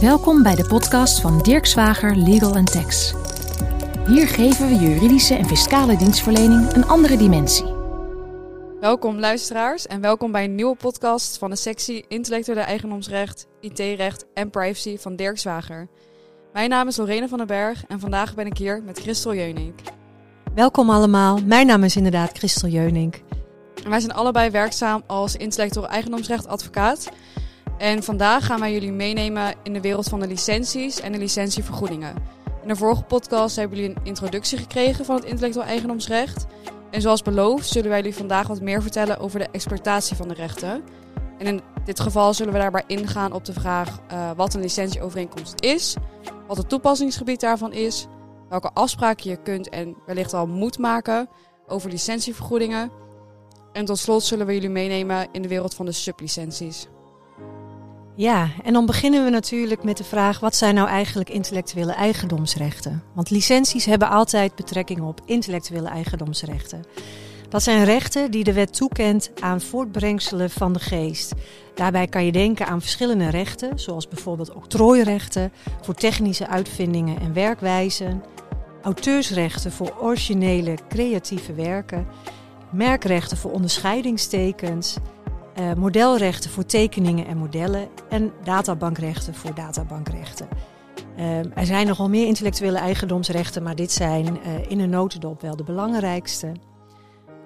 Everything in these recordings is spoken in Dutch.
Welkom bij de podcast van Dirk Zwager Legal Tax. Hier geven we juridische en fiscale dienstverlening een andere dimensie. Welkom luisteraars en welkom bij een nieuwe podcast van de sectie Intellectuele Eigendomsrecht, IT-recht en privacy van Dirk Zwager. Mijn naam is Lorena van den Berg en vandaag ben ik hier met Christel Jeunink. Welkom allemaal, mijn naam is inderdaad Christel Jeunink. En wij zijn allebei werkzaam als intellectueel eigendomsrecht advocaat. En vandaag gaan wij jullie meenemen in de wereld van de licenties en de licentievergoedingen. In de vorige podcast hebben jullie een introductie gekregen van het intellectueel eigendomsrecht. En zoals beloofd zullen wij jullie vandaag wat meer vertellen over de exploitatie van de rechten. En in dit geval zullen we daarbij ingaan op de vraag uh, wat een licentieovereenkomst is, wat het toepassingsgebied daarvan is, welke afspraken je kunt en wellicht al moet maken over licentievergoedingen. En tot slot zullen we jullie meenemen in de wereld van de sublicenties. Ja, en dan beginnen we natuurlijk met de vraag: wat zijn nou eigenlijk intellectuele eigendomsrechten? Want licenties hebben altijd betrekking op intellectuele eigendomsrechten. Dat zijn rechten die de wet toekent aan voortbrengselen van de geest. Daarbij kan je denken aan verschillende rechten, zoals bijvoorbeeld octrooirechten voor technische uitvindingen en werkwijzen, auteursrechten voor originele creatieve werken, merkrechten voor onderscheidingstekens uh, modelrechten voor tekeningen en modellen en databankrechten voor databankrechten. Uh, er zijn nogal meer intellectuele eigendomsrechten, maar dit zijn uh, in een notendop wel de belangrijkste.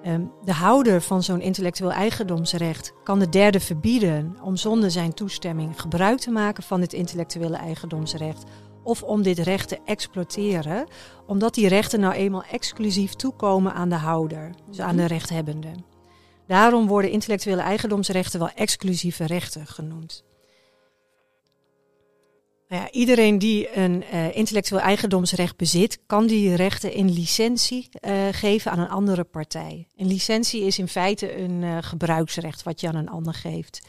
Um, de houder van zo'n intellectueel eigendomsrecht kan de derde verbieden om zonder zijn toestemming gebruik te maken van dit intellectuele eigendomsrecht of om dit recht te exploiteren, omdat die rechten nou eenmaal exclusief toekomen aan de houder, dus aan de rechthebbende. Daarom worden intellectuele eigendomsrechten wel exclusieve rechten genoemd. Nou ja, iedereen die een uh, intellectueel eigendomsrecht bezit, kan die rechten in licentie uh, geven aan een andere partij. Een licentie is in feite een uh, gebruiksrecht wat je aan een ander geeft.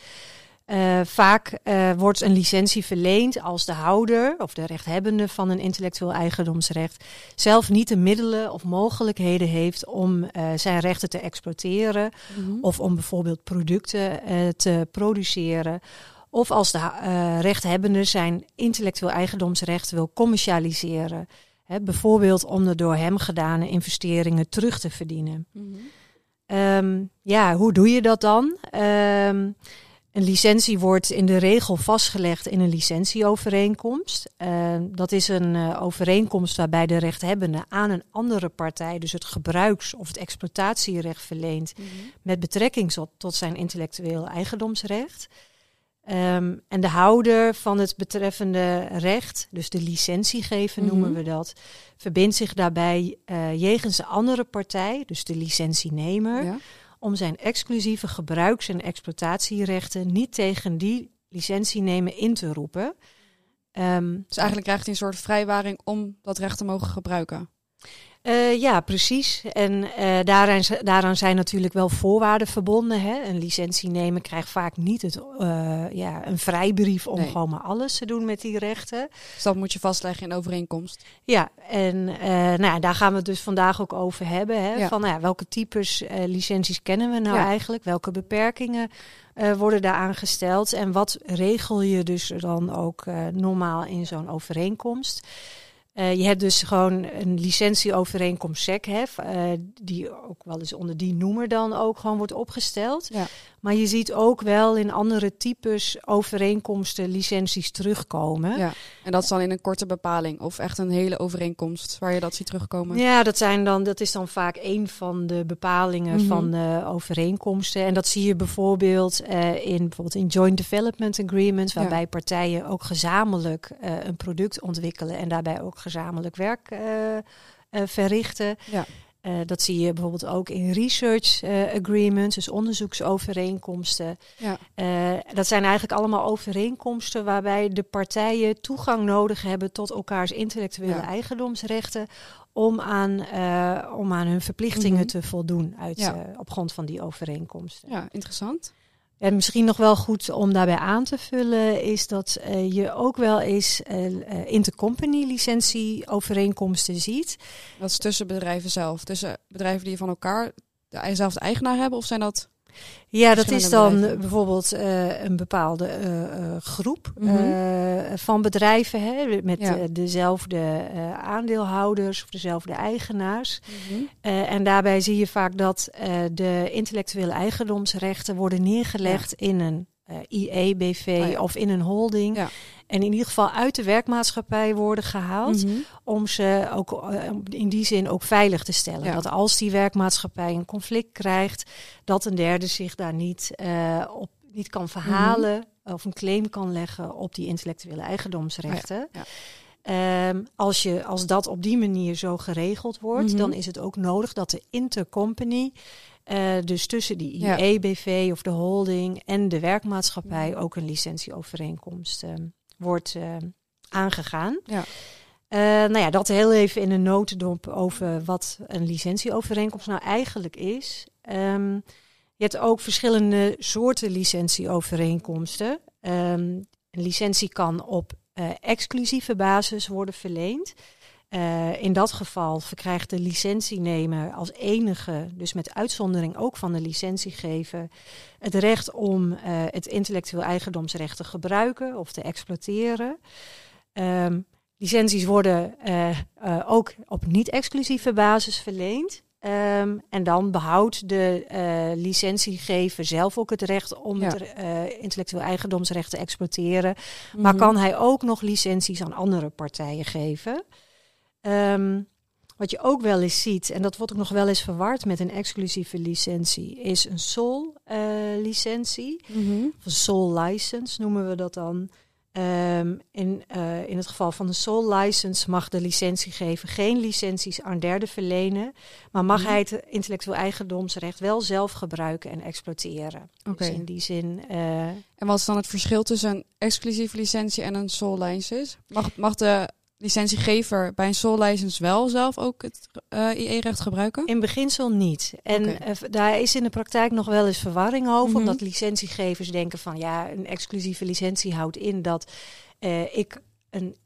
Uh, vaak uh, wordt een licentie verleend als de houder of de rechthebbende van een intellectueel eigendomsrecht zelf niet de middelen of mogelijkheden heeft om uh, zijn rechten te exploiteren mm -hmm. of om bijvoorbeeld producten te produceren. Of als de rechthebbende zijn intellectueel eigendomsrecht wil commercialiseren. Hè, bijvoorbeeld om de door hem gedane investeringen terug te verdienen. Mm -hmm. um, ja, hoe doe je dat dan? Um, een licentie wordt in de regel vastgelegd in een licentieovereenkomst. Uh, dat is een uh, overeenkomst waarbij de rechthebbende aan een andere partij, dus het gebruiks- of het exploitatierecht verleent, mm -hmm. met betrekking tot, tot zijn intellectueel eigendomsrecht. Um, en de houder van het betreffende recht, dus de licentiegever mm -hmm. noemen we dat, verbindt zich daarbij uh, jegens de andere partij, dus de licentienemer. Ja om zijn exclusieve gebruiks- en exploitatierechten niet tegen die licentienemer in te roepen. Um, dus eigenlijk krijgt hij een soort vrijwaring om dat recht te mogen gebruiken. Uh, ja, precies. En uh, daaraan, daaraan, zijn natuurlijk wel voorwaarden verbonden. Hè? Een licentie nemen krijgt vaak niet het, uh, ja, een vrijbrief om nee. gewoon maar alles te doen met die rechten. Dus dat moet je vastleggen in overeenkomst. Ja, en nou ja, daar gaan we het dus vandaag ook over hebben. Hè? Ja. Van nou ja, welke types licenties kennen we nou eigenlijk? Welke beperkingen worden daar aangesteld? En wat regel je dus dan ook normaal in zo'n overeenkomst? Uh, je hebt dus gewoon een licentieovereenkomst SECHEF, uh, die ook wel eens onder die noemer dan ook gewoon wordt opgesteld. Ja. Maar je ziet ook wel in andere types overeenkomsten licenties terugkomen. Ja. En dat is dan in een korte bepaling of echt een hele overeenkomst waar je dat ziet terugkomen? Ja, dat, zijn dan, dat is dan vaak een van de bepalingen mm -hmm. van de overeenkomsten. En dat zie je bijvoorbeeld uh, in, bijvoorbeeld in joint development agreements, waarbij ja. partijen ook gezamenlijk uh, een product ontwikkelen en daarbij ook gezamenlijk werk uh, verrichten. Ja. Uh, dat zie je bijvoorbeeld ook in research uh, agreements, dus onderzoeksovereenkomsten. Ja. Uh, dat zijn eigenlijk allemaal overeenkomsten waarbij de partijen toegang nodig hebben tot elkaars intellectuele ja. eigendomsrechten om aan, om aan hun verplichtingen mm -hmm. te voldoen uit, ja. op grond van die overeenkomsten. Ja, interessant. En misschien nog wel goed om daarbij aan te vullen is dat uh, je ook wel eens uh, intercompany licentieovereenkomsten ziet. Dat is tussen bedrijven zelf, tussen bedrijven die van elkaar dezelfde eigenaar hebben of zijn dat Ja, dat is dan bedrijven. bijvoorbeeld eh, een bepaalde eh, eh, groep Mhm. van bedrijven hè, met Ja. dezelfde aandeelhouders of dezelfde eigenaars. Mhm. En daarbij zie je vaak dat de intellectuele eigendomsrechten worden neergelegd in een eh IE-BV Oh ja. of in een holding. Ja. En in ieder geval uit de werkmaatschappij worden gehaald Mhm. om ze ook eh, in die zin ook veilig te stellen. Ja. Dat als die werkmaatschappij een conflict krijgt, dat een derde zich daar niet, eh, op, niet kan verhalen of een claim kan leggen op die intellectuele eigendomsrechten. ja. Ehm, als, je, als dat op die manier zo geregeld wordt, Mhm. dan is het ook nodig dat de intercompany, eh, dus tussen die Ja. IE-BV of de holding en de werkmaatschappij, ook een licentieovereenkomst ehm, wordt ehm, aangegaan. Ja. Eh, nou ja, dat heel even in een notendop over wat een licentieovereenkomst nou eigenlijk is. Ehm, je hebt ook verschillende soorten licentieovereenkomsten. Een licentie kan op eh, exclusieve basis worden verleend. Eh, in dat geval verkrijgt de licentienemer als enige, dus met uitzondering ook van de licentiegever, het recht om eh, het intellectueel eigendomsrecht te gebruiken of te exploiteren. Ehm, licenties worden eh, ook op niet-exclusieve basis verleend. Ehm, en dan behoudt de licentiegever zelf ook het recht om Ja. het intellectueel eigendomsrecht te exploiteren. Maar Mhm. kan hij ook nog licenties aan andere partijen geven? Ehm, wat je ook wel eens ziet, en dat wordt ook nog wel eens verward met een exclusieve licentie, is een sole eh, licentie. Mhm. Of een sole license noemen we dat dan. Ehm, in, eh, in het geval van de sole license mag de licentiegever geen licenties aan derden verlenen, maar mag Mhm. hij het intellectueel eigendomsrecht wel zelf gebruiken en exploiteren. Oké. Dus in die zin eh, En wat is dan het verschil tussen een exclusieve licentie en een sole license? Mag, mag de licentiegever bij een sole license wel zelf ook het eh, IE-recht gebruiken? In beginsel niet. En eh, daar is in de praktijk nog wel eens verwarring over. Mhm. Omdat licentiegevers denken van ja, een exclusieve licentie houdt in dat eh, ik een,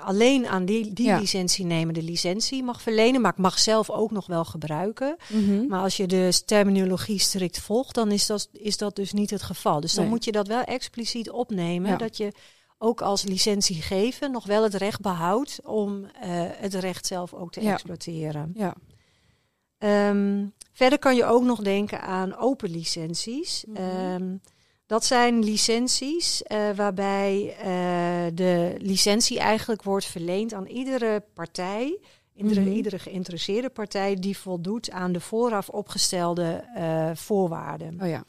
alleen aan die, die Ja. licentienemer de licentie mag verlenen. Maar ik mag zelf ook nog wel gebruiken. Mhm. Maar als je de terminologie strikt volgt, dan is dat, is dat dus niet het geval. Dus dan Nee. moet je dat wel expliciet opnemen. Ja. Dat je ook als licentiegever nog wel het recht behoudt om eh, het recht zelf ook te Ja. exploiteren. Ja. Ehm, verder kan je ook nog denken aan open licenties. Mhm. Ehm, dat zijn licenties eh, waarbij eh, de licentie eigenlijk wordt verleend aan iedere partij, iedere, Mhm. iedere geïnteresseerde partij die voldoet aan de vooraf opgestelde voorwaarden. Oh ja.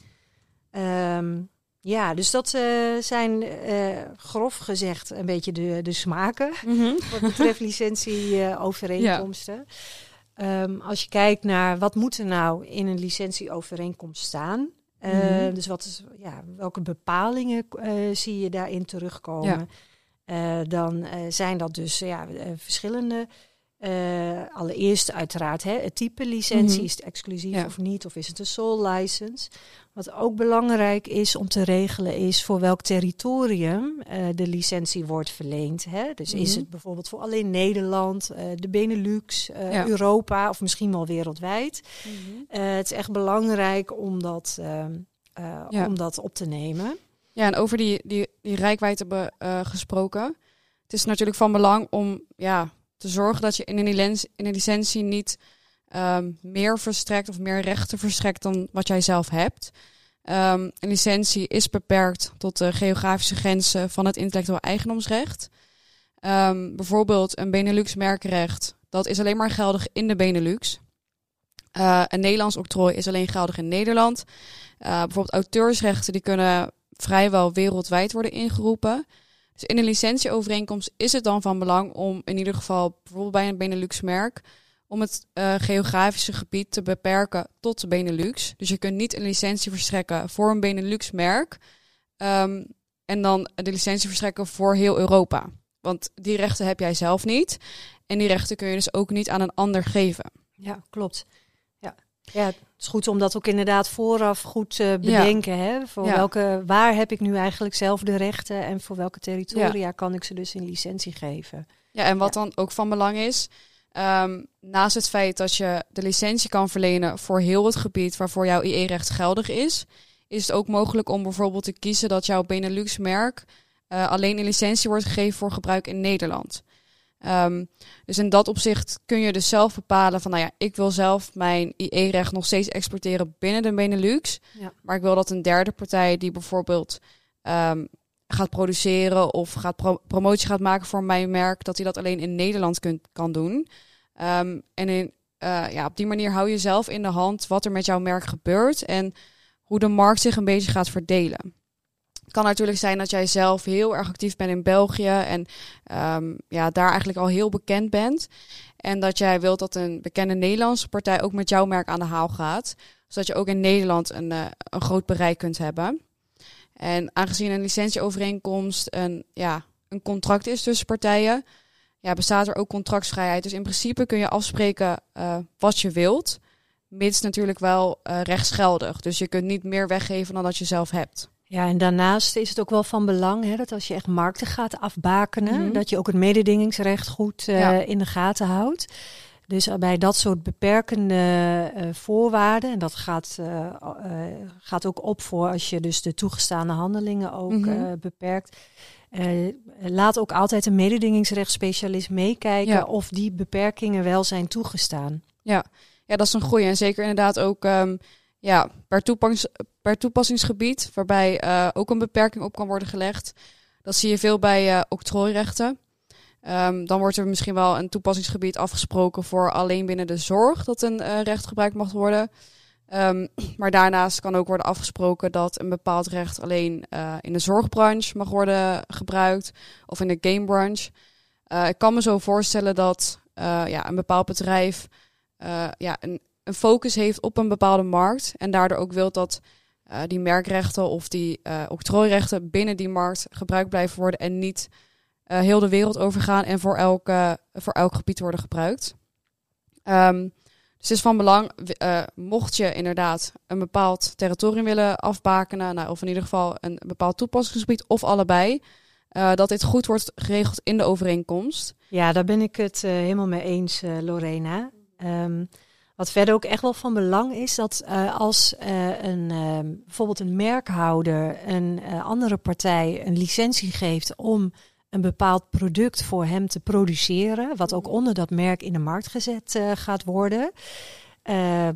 Ehm, ja, dus dat eh, zijn eh, grof gezegd een beetje de, de smaken Mhm. wat betreft licentieovereenkomsten. Ehm, als je kijkt naar wat moet er nou in een licentieovereenkomst staan. Eh, Mhm. Dus wat is, ja, welke bepalingen eh, zie je daarin terugkomen? Eh, dan eh, zijn dat dus ja, eh, verschillende. eh, allereerst uiteraard hè, het type licentie. Mhm. Is het exclusief Ja. of niet? Of is het een sole license? Wat ook belangrijk is om te regelen is voor welk territorium eh, de licentie wordt verleend. Hè? Dus is Mhm. het bijvoorbeeld voor alleen Nederland, eh, de Benelux, eh, Ja. Europa of misschien wel wereldwijd. Mhm. Het is echt belangrijk om dat, ehm, eh, Ja. om dat op te nemen. Ja, en over die, die, die rijkwijde be- eh, gesproken. Het is natuurlijk van belang om ja, te zorgen dat je in een, licentie, in een licentie niet ehm, meer verstrekt of meer rechten verstrekt dan wat jij zelf hebt. Ehm, een licentie is beperkt tot de geografische grenzen van het intellectueel eigendomsrecht. Ehm, bijvoorbeeld een Benelux-merkenrecht, dat is alleen maar geldig in de Benelux. Eh, een Nederlands octrooi is alleen geldig in Nederland. Eh, bijvoorbeeld auteursrechten die kunnen vrijwel wereldwijd worden ingeroepen. Dus in een licentieovereenkomst is het dan van belang om in ieder geval bijvoorbeeld bij een Benelux-merk om het eh, geografische gebied te beperken tot de Benelux. Dus je kunt niet een licentie verstrekken voor een Benelux-merk ehm, en dan de licentie verstrekken voor heel Europa. Want die rechten heb jij zelf niet. En die rechten kun je dus ook niet aan een ander geven. Ja, klopt. Ja. ja, het is goed om dat ook inderdaad vooraf goed te bedenken. Hè? Voor Ja. welke, waar heb ik nu eigenlijk zelf de rechten en voor welke territoria kan ik ze dus in licentie geven? Ja, en wat dan ook van belang is, Ehm, naast het feit dat je de licentie kan verlenen voor heel het gebied waarvoor jouw IE-recht geldig is, is het ook mogelijk om bijvoorbeeld te kiezen dat jouw Benelux-merk uh, alleen een licentie wordt gegeven voor gebruik in Nederland. Um, dus in dat opzicht kun je dus zelf bepalen van, nou ja, ik wil zelf mijn IE-recht nog steeds exporteren binnen de Benelux. Ja. Maar ik wil dat een derde partij die bijvoorbeeld um, gaat produceren of gaat pro promotie gaat maken voor mijn merk, dat hij dat alleen in Nederland kunt, kan doen. Um, en in, uh, ja, op die manier hou je zelf in de hand wat er met jouw merk gebeurt en hoe de markt zich een beetje gaat verdelen. Het kan natuurlijk zijn dat jij zelf heel erg actief bent in België en um, ja, daar eigenlijk al heel bekend bent. En dat jij wilt dat een bekende Nederlandse partij ook met jouw merk aan de haal gaat. Zodat je ook in Nederland een, uh, een groot bereik kunt hebben. En aangezien een licentieovereenkomst een, ja, een contract is tussen partijen, ja, bestaat er ook contractsvrijheid. Dus in principe kun je afspreken uh, wat je wilt, mits natuurlijk wel uh, rechtsgeldig. Dus je kunt niet meer weggeven dan dat je zelf hebt. Ja, en daarnaast is het ook wel van belang hè, dat als je echt markten gaat afbakenen, mm -hmm. dat je ook het mededingingsrecht goed uh, ja. in de gaten houdt. Dus bij dat soort beperkende uh, voorwaarden, en dat gaat, uh, uh, gaat ook op voor als je dus de toegestane handelingen ook mm -hmm. beperkt. laat ook altijd een mededingingsrechtsspecialist meekijken ja. of die beperkingen wel zijn toegestaan. Ja, ja dat is een goede. En zeker inderdaad ook um, ja, per, toepas per toepassingsgebied, waarbij ook een beperking op kan worden gelegd. Dat zie je veel bij octrooirechten. Um, dan wordt er misschien wel een toepassingsgebied afgesproken voor alleen binnen de zorg dat een uh, recht gebruikt mag worden. Um, maar daarnaast kan ook worden afgesproken dat een bepaald recht alleen uh, in de zorgbranche mag worden gebruikt of in de gamebranche. Uh, ik kan me zo voorstellen dat ja, een bepaald bedrijf ja, een, een, focus heeft op een bepaalde markt en daardoor ook wil dat die merkrechten of die octrooirechten binnen die markt gebruikt blijven worden en niet uh, heel de wereld overgaan en voor elk, uh, voor elk gebied worden gebruikt. Um, dus is van belang, uh, mocht je inderdaad een bepaald territorium willen afbakenen, nou, of in ieder geval een bepaald toepassingsgebied of allebei, dat dit goed wordt geregeld in de overeenkomst. Ja, daar ben ik het helemaal mee eens, Lorena. Um, wat verder ook echt wel van belang is, dat als een, uh, bijvoorbeeld een merkhouder een andere partij een licentie geeft om een bepaald product voor hem te produceren, wat ook onder dat merk in de markt gezet uh, gaat worden. Uh,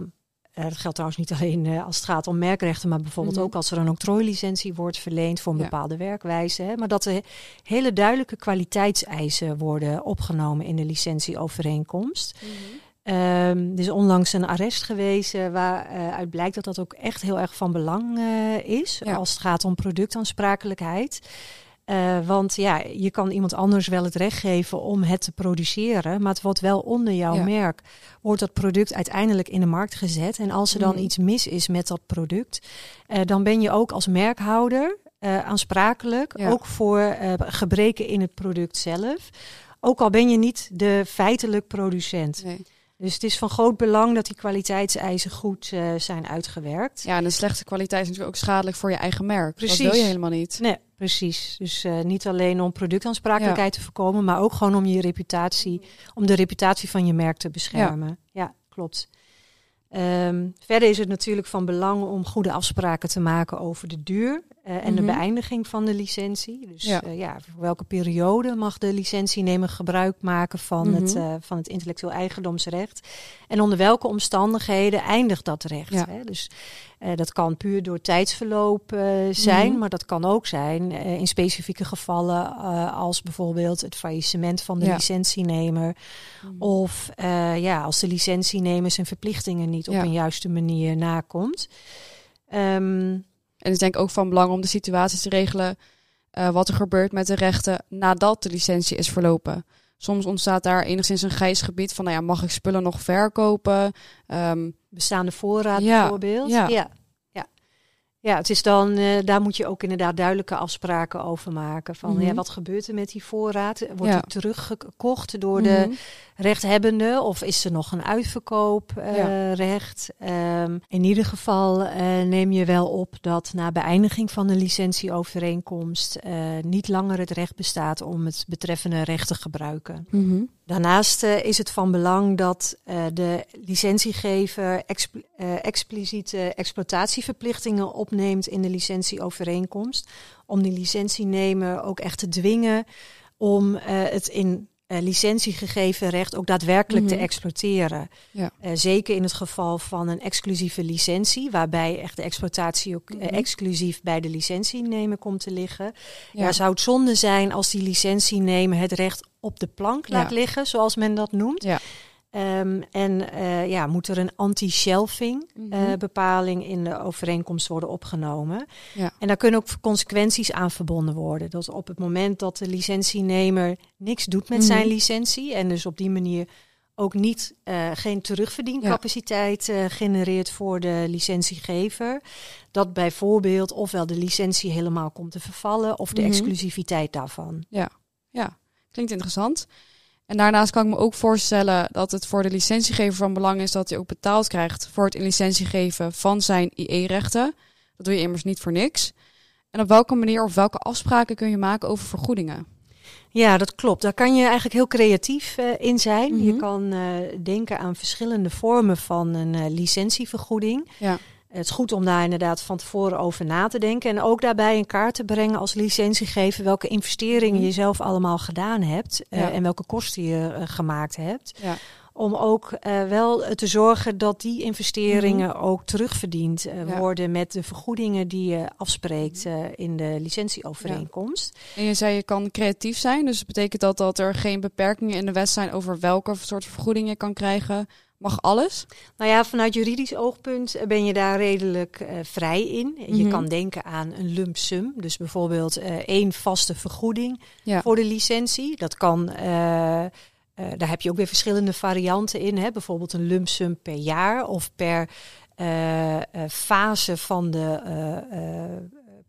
dat geldt trouwens niet alleen uh, als het gaat om merkrechten, maar bijvoorbeeld mm -hmm. ook als er een octrooilicentie wordt verleend voor een ja. bepaalde werkwijze. Hè, maar dat er hele duidelijke kwaliteitseisen worden opgenomen in de licentieovereenkomst. Mm -hmm. Um, er is onlangs een arrest geweest uh, waaruit blijkt dat dat ook echt heel erg van belang uh, is ja. als het gaat om productaansprakelijkheid. Uh, want ja, je kan iemand anders wel het recht geven om het te produceren, maar het wordt wel onder jouw ja. merk, wordt dat product uiteindelijk in de markt gezet. En als er dan mm. iets mis is met dat product, uh, dan ben je ook als merkhouder uh, aansprakelijk, ja. ook voor gebreken in het product zelf. Ook al ben je niet de feitelijk producent. Nee. Dus het is van groot belang dat die kwaliteitseisen goed uh, zijn uitgewerkt. Ja, en een slechte kwaliteit is natuurlijk ook schadelijk voor je eigen merk. Precies. Dat wil je helemaal niet. Nee, precies. Dus uh, niet alleen om productaansprakelijkheid ja. te voorkomen, maar ook gewoon om je reputatie, om de reputatie van je merk te beschermen. Ja, ja klopt. Um, verder is het natuurlijk van belang om goede afspraken te maken over de duur uh, en mm -hmm. de mhm. beëindiging van de licentie. Dus ja. Uh, ja. voor welke periode mag de licentienemer gebruik maken van, mm -hmm. het, uh, van het intellectueel eigendomsrecht? En onder welke omstandigheden eindigt dat recht? Ja. Hè? Dus dat kan puur door tijdsverloop zijn, mm -hmm. maar dat kan ook zijn in specifieke gevallen als bijvoorbeeld het faillissement van de ja. licentienemer. Mhm. Of ja, als de licentienemer zijn verplichtingen niet op een juiste manier nakomt. Um, en het is denk ik ook van belang om de situatie te regelen wat er gebeurt met de rechten nadat de licentie is verlopen. Soms ontstaat daar enigszins een grijs gebied van, nou ja, mag ik spullen nog verkopen? Um, Bestaande voorraad ja, bijvoorbeeld. Ja. ja. ja. Ja, het is dan, uh, daar moet je ook inderdaad duidelijke afspraken over maken. Van ja, wat gebeurt er met die voorraad? Wordt die teruggekocht door de mhm. Rechthebbende of is er nog een uitverkooprecht? Ja. um, in ieder geval uh, neem je wel op dat na beëindiging van de licentieovereenkomst niet langer het recht bestaat om het betreffende recht te gebruiken. Mm Daarnaast uh, is het van belang dat de licentiegever expl uh, expliciete exploitatieverplichtingen opneemt in de licentieovereenkomst. Om die licentienemer ook echt te dwingen om het in licentiegegeven recht ook daadwerkelijk mm -hmm. te mhm. exploiteren. Ja. zeker in het geval van een exclusieve licentie, waarbij echt de exploitatie ook mm -hmm. exclusief bij de licentienemer komt te liggen. Ja. ja, zou het zonde zijn als die licentienemer het recht op de plank laat liggen, zoals men dat noemt. Um, en uh, ja, moet er een anti-shelving mm -hmm. uh, bepaling in de overeenkomst worden opgenomen. Ja. En daar kunnen ook consequenties aan verbonden worden. Dat op het moment dat de licentienemer niks doet met mm -hmm. zijn licentie en dus op die manier ook niet uh, geen terugverdiencapaciteit ja. genereert voor de licentiegever, dat bijvoorbeeld ofwel de licentie helemaal komt te vervallen of de mm -hmm. exclusiviteit daarvan. Ja, ja. Klinkt interessant. En daarnaast kan ik me ook voorstellen dat het voor de licentiegever van belang is dat hij ook betaald krijgt voor het in licentie geven van zijn IE-rechten. Dat doe je immers niet voor niks. En op welke manier of welke afspraken kun je maken over vergoedingen? Ja, dat klopt. Daar kan je eigenlijk heel creatief uh, in zijn. Mm -hmm. Je kan uh, denken aan verschillende vormen van een uh, licentievergoeding. Ja. Het is goed om daar inderdaad van tevoren over na te denken. En ook daarbij in kaart te brengen als licentiegever welke investeringen mhm. je zelf allemaal gedaan hebt. Uh, en welke kosten je uh, gemaakt hebt. Ja. Om ook uh, wel te zorgen dat die investeringen mm -hmm. ook terugverdiend ja. worden met de vergoedingen die je afspreekt mhm. in de licentieovereenkomst. En je zei je kan creatief zijn. Dus betekent dat dat er geen beperkingen in de wet zijn over welke soort vergoeding je kan krijgen Mag alles? Nou ja, vanuit juridisch oogpunt ben je daar redelijk uh, vrij in. Mm -hmm. Je mhm. kan denken aan een lump sum. Dus bijvoorbeeld uh, één vaste vergoeding ja. voor de licentie. Dat kan, uh, daar heb je ook weer verschillende varianten in. Hè? Bijvoorbeeld een lump sum per jaar of per fase van de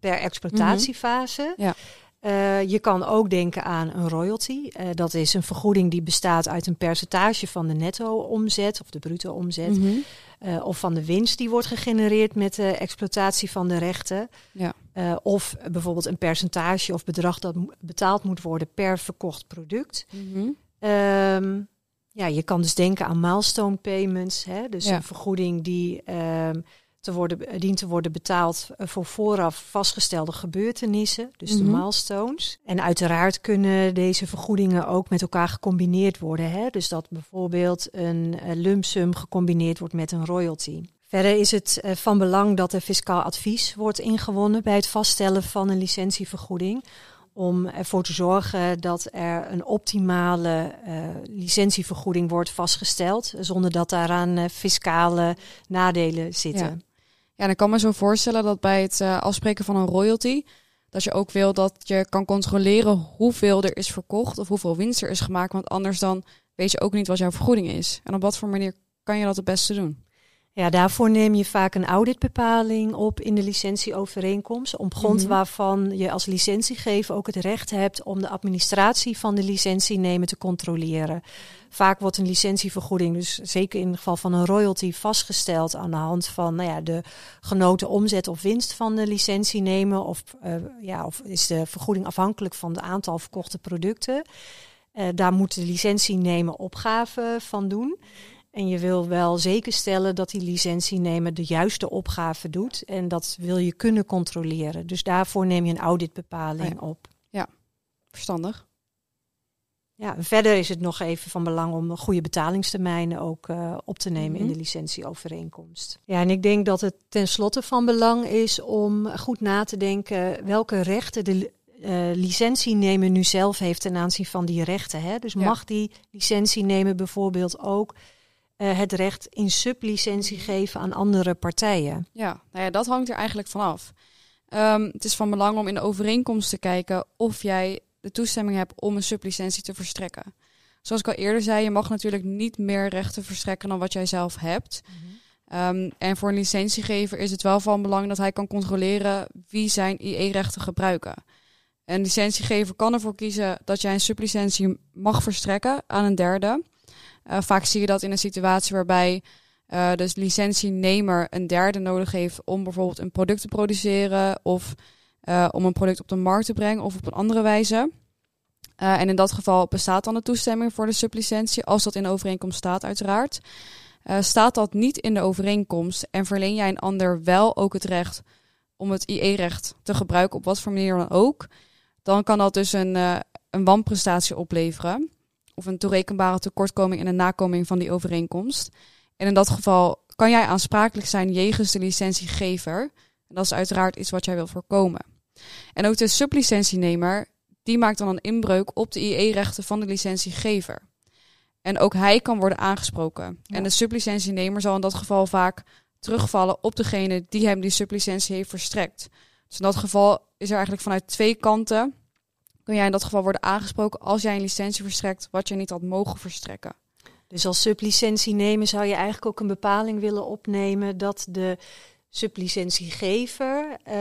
per exploitatiefase. Mm -hmm. ja. Uh, je kan ook denken aan een royalty. Uh, dat is een vergoeding die bestaat uit een percentage van de netto-omzet of de bruto-omzet. Mm -hmm. uh, of van de winst die wordt gegenereerd met de exploitatie van de rechten. Ja. of bijvoorbeeld een percentage of bedrag dat betaald moet worden per verkocht product. Mm -hmm. um, ja, je kan dus denken aan milestone payments. Hè? Dus ja. een vergoeding die. Um, te worden, dient te worden betaald eh, voor vooraf vastgestelde gebeurtenissen, dus mm -hmm. de mhm. milestones. En uiteraard kunnen deze vergoedingen ook met elkaar gecombineerd worden. Hè? Dus dat bijvoorbeeld een uh, lump sum gecombineerd wordt met een royalty. Verder is het van belang dat er fiscaal advies wordt ingewonnen bij het vaststellen van een licentievergoeding. Om ervoor te zorgen dat er een optimale uh, licentievergoeding wordt vastgesteld, zonder dat daaraan fiscale nadelen zitten. Ja. Ja, dan kan me zo voorstellen dat bij het uh, afspreken van een royalty, dat je ook wil dat je kan controleren hoeveel er is verkocht of hoeveel winst er is gemaakt. Want anders dan weet je ook niet wat jouw vergoeding is. En op wat voor manier kan je dat het beste doen? Ja, daarvoor neem je vaak een auditbepaling op in de licentieovereenkomst. Op grond mm -hmm. waarvan je als licentiegever ook het recht hebt om de administratie van de licentienemer te controleren. Vaak wordt een licentievergoeding, dus zeker in het geval van een royalty, vastgesteld aan de hand van nou ja, de genoten omzet of winst van de licentienemer. Of, uh, ja, of is de vergoeding afhankelijk van het aantal verkochte producten. Uh, daar moet de licentienemer opgave van doen. En je wil wel zeker stellen dat die licentienemer de juiste opgave doet. En dat wil je kunnen controleren. Dus daarvoor neem je een auditbepaling ja. op. Ja, verstandig. Ja, verder is het nog even van belang om goede betalingstermijnen ook uh, op te nemen mm -hmm. in de licentieovereenkomst. Ja, en ik denk dat het tenslotte van belang is om goed na te denken welke rechten de uh, licentienemer nu zelf heeft ten aanzien van die rechten. Hè? Dus ja. mag die licentienemer bijvoorbeeld ook uh, het recht in sublicentie geven aan andere partijen. Ja, nou ja, dat hangt er eigenlijk vanaf. Um, het is van belang om in de overeenkomst te kijken of jij de toestemming hebt om een sublicentie te verstrekken. Zoals ik al eerder zei, je mag natuurlijk niet meer rechten verstrekken dan wat jij zelf hebt. Ehm, en voor een licentiegever is het wel van belang dat hij kan controleren wie zijn IE-rechten gebruiken. Een licentiegever kan ervoor kiezen dat jij een sublicentie mag verstrekken aan een derde. Uh, vaak zie je dat in een situatie waarbij uh, dus licentienemer een derde nodig heeft om bijvoorbeeld een product te produceren of uh, om een product op de markt te brengen of op een andere wijze. En in dat geval bestaat dan de toestemming voor de sublicentie, als dat in de overeenkomst staat uiteraard. Staat dat niet in de overeenkomst en verleen jij een ander wel ook het recht om het IE-recht te gebruiken op wat voor manier dan ook, dan kan dat dus een, een wanprestatie opleveren. Of een toerekenbare tekortkoming in de nakoming van die overeenkomst. En in dat geval kan jij aansprakelijk zijn jegens de licentiegever. En dat is uiteraard iets wat jij wil voorkomen. En ook de sublicentienemer, die maakt dan een inbreuk op de IE-rechten van de licentiegever. En ook hij kan worden aangesproken. Ja. En de sublicentienemer zal in dat geval vaak terugvallen op degene die hem die sublicentie heeft verstrekt. Dus in dat geval is er eigenlijk vanuit twee kanten kun jij in dat geval worden aangesproken als jij een licentie verstrekt wat je niet had mogen verstrekken. Dus als sublicentie nemen zou je eigenlijk ook een bepaling willen opnemen dat de sublicentiegever uh,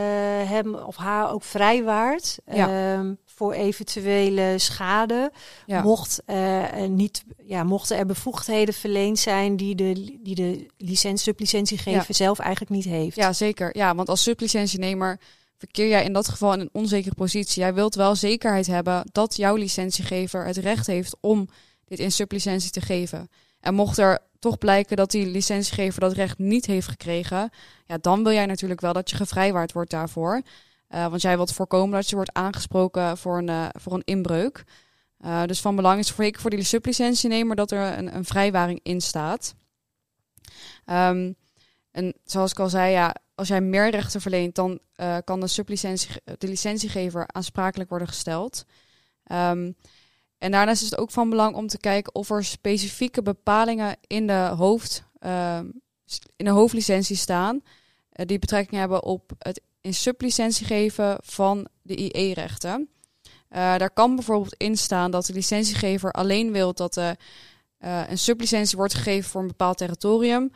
hem of haar ook vrijwaart ja. uh, voor eventuele schade. Ja. Mocht, uh, niet, ja, mochten er bevoegdheden verleend zijn die de, die de licentie, sublicentiegever ja. zelf eigenlijk niet heeft. Ja, zeker. Ja, want als sublicentienemer verkeer jij in dat geval in een onzekere positie. Jij wilt wel zekerheid hebben dat jouw licentiegever het recht heeft om dit in sublicentie te geven. En mocht er toch blijken dat die licentiegever dat recht niet heeft gekregen, ja, dan wil jij natuurlijk wel dat je gevrijwaard wordt daarvoor. Uh, want jij wilt voorkomen dat je wordt aangesproken voor een, uh, voor een inbreuk. Uh, dus van belang is voor, voor die sublicentienemer dat er een, een vrijwaring in staat. Um, en zoals ik al zei, ja, als jij meer rechten verleent, dan kan de, sublicentie, de licentiegever aansprakelijk worden gesteld. Um, en daarnaast is het ook van belang om te kijken of er specifieke bepalingen in de, hoofd, uh, in de hoofdlicentie staan. Uh, die betrekking hebben op het in sublicentie geven van de IE-rechten. Uh, daar kan bijvoorbeeld in staan dat de licentiegever alleen wil dat een sublicentie wordt gegeven voor een bepaald territorium.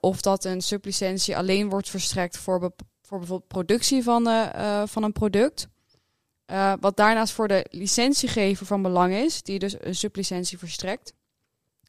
Of dat een sublicentie alleen wordt verstrekt voor, voor bijvoorbeeld productie van, van een product. Wat daarnaast voor de licentiegever van belang is, die dus een sublicentie verstrekt,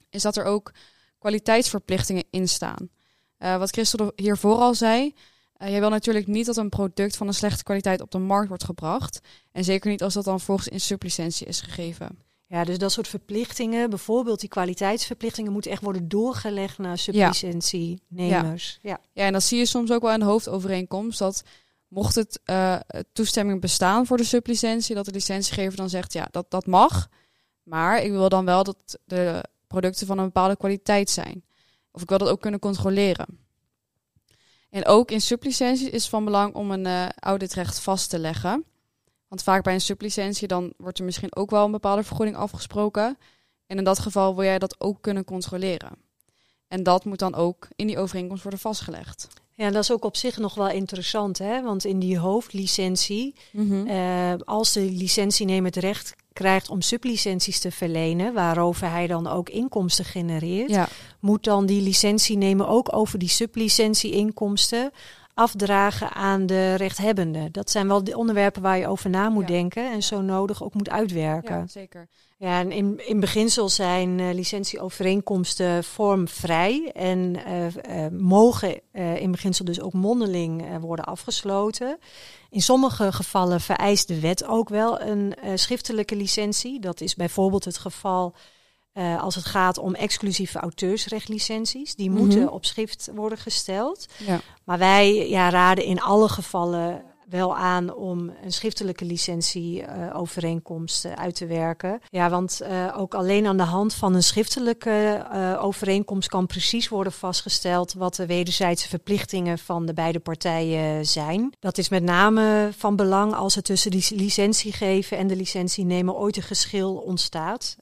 is dat er ook kwaliteitsverplichtingen in staan. Wat Christel hier vooral zei, jij wil natuurlijk niet dat een product van een slechte kwaliteit op de markt wordt gebracht. En zeker niet als dat dan volgens in sublicentie is gegeven. Ja, dus dat soort verplichtingen, bijvoorbeeld die kwaliteitsverplichtingen, moeten echt worden doorgelegd naar sublicentienemers. Ja. Ja. ja, en dat zie je soms ook wel in de hoofdovereenkomst, dat mocht het uh, toestemming bestaan voor de sublicentie, dat de licentiegever dan zegt, ja, dat, dat mag. Maar ik wil dan wel dat de producten van een bepaalde kwaliteit zijn. Of ik wil dat ook kunnen controleren. En ook in sublicenties is het van belang om een uh, auditrecht vast te leggen. Want vaak bij een sublicentie dan wordt er misschien ook wel een bepaalde vergoeding afgesproken. En in dat geval wil jij dat ook kunnen controleren. En dat moet dan ook in die overeenkomst worden vastgelegd. Ja, dat is ook op zich nog wel interessant, hè? Want in die hoofdlicentie, mm -hmm. uh, als de licentienemer het recht krijgt om sublicenties te verlenen, waarover hij dan ook inkomsten genereert, ja. moet dan die licentienemer ook over die sublicentie-inkomsten afdragen aan de rechthebbende. Dat zijn wel de onderwerpen waar je over na moet ja. denken en zo nodig ook moet uitwerken. Ja, zeker. Ja, en in, in beginsel zijn uh, licentieovereenkomsten vormvrij en uh, uh, mogen in beginsel dus ook mondeling worden afgesloten. In sommige gevallen vereist de wet ook wel een schriftelijke licentie. Dat is bijvoorbeeld het geval als het gaat om exclusieve auteursrechtlicenties. Die mm -hmm. moeten op schrift worden gesteld. Ja. Maar wij ja, raden in alle gevallen wel aan om een schriftelijke licentieovereenkomst uh, uh, uit te werken. Ja, want uh, ook alleen aan de hand van een schriftelijke overeenkomst kan precies worden vastgesteld wat de wederzijdse verplichtingen van de beide partijen zijn. Dat is met name van belang als er tussen die licentiegever en de licentienemer ooit een geschil ontstaat.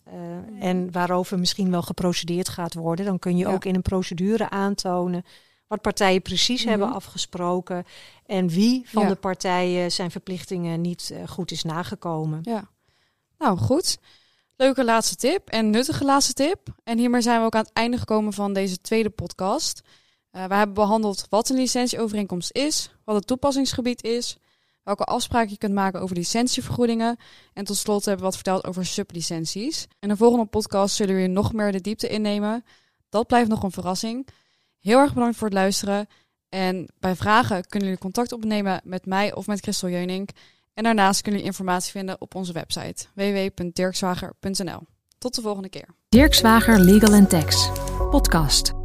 en waarover misschien wel geprocedeerd gaat worden. Dan kun je ja. ook in een procedure aantonen wat partijen precies mm -hmm. hebben afgesproken en wie van ja. de partijen zijn verplichtingen niet uh, goed is nagekomen. Ja, nou goed. Leuke laatste tip en nuttige laatste tip. En hiermee zijn we ook aan het einde gekomen van deze tweede podcast. Uh, we hebben behandeld wat een licentieovereenkomst is, wat het toepassingsgebied is, welke afspraken je kunt maken over licentievergoedingen en tot slot hebben we wat verteld over sublicenties. In de volgende podcast zullen we nog meer de diepte innemen. Dat blijft nog een verrassing. Heel erg bedankt voor het luisteren. En bij vragen kunnen jullie contact opnemen met mij of met Christel Jeunink. En daarnaast kunnen jullie informatie vinden op onze website www.dirkswager.nl. Tot de volgende keer. Dirk Zwager Legal Tax podcast.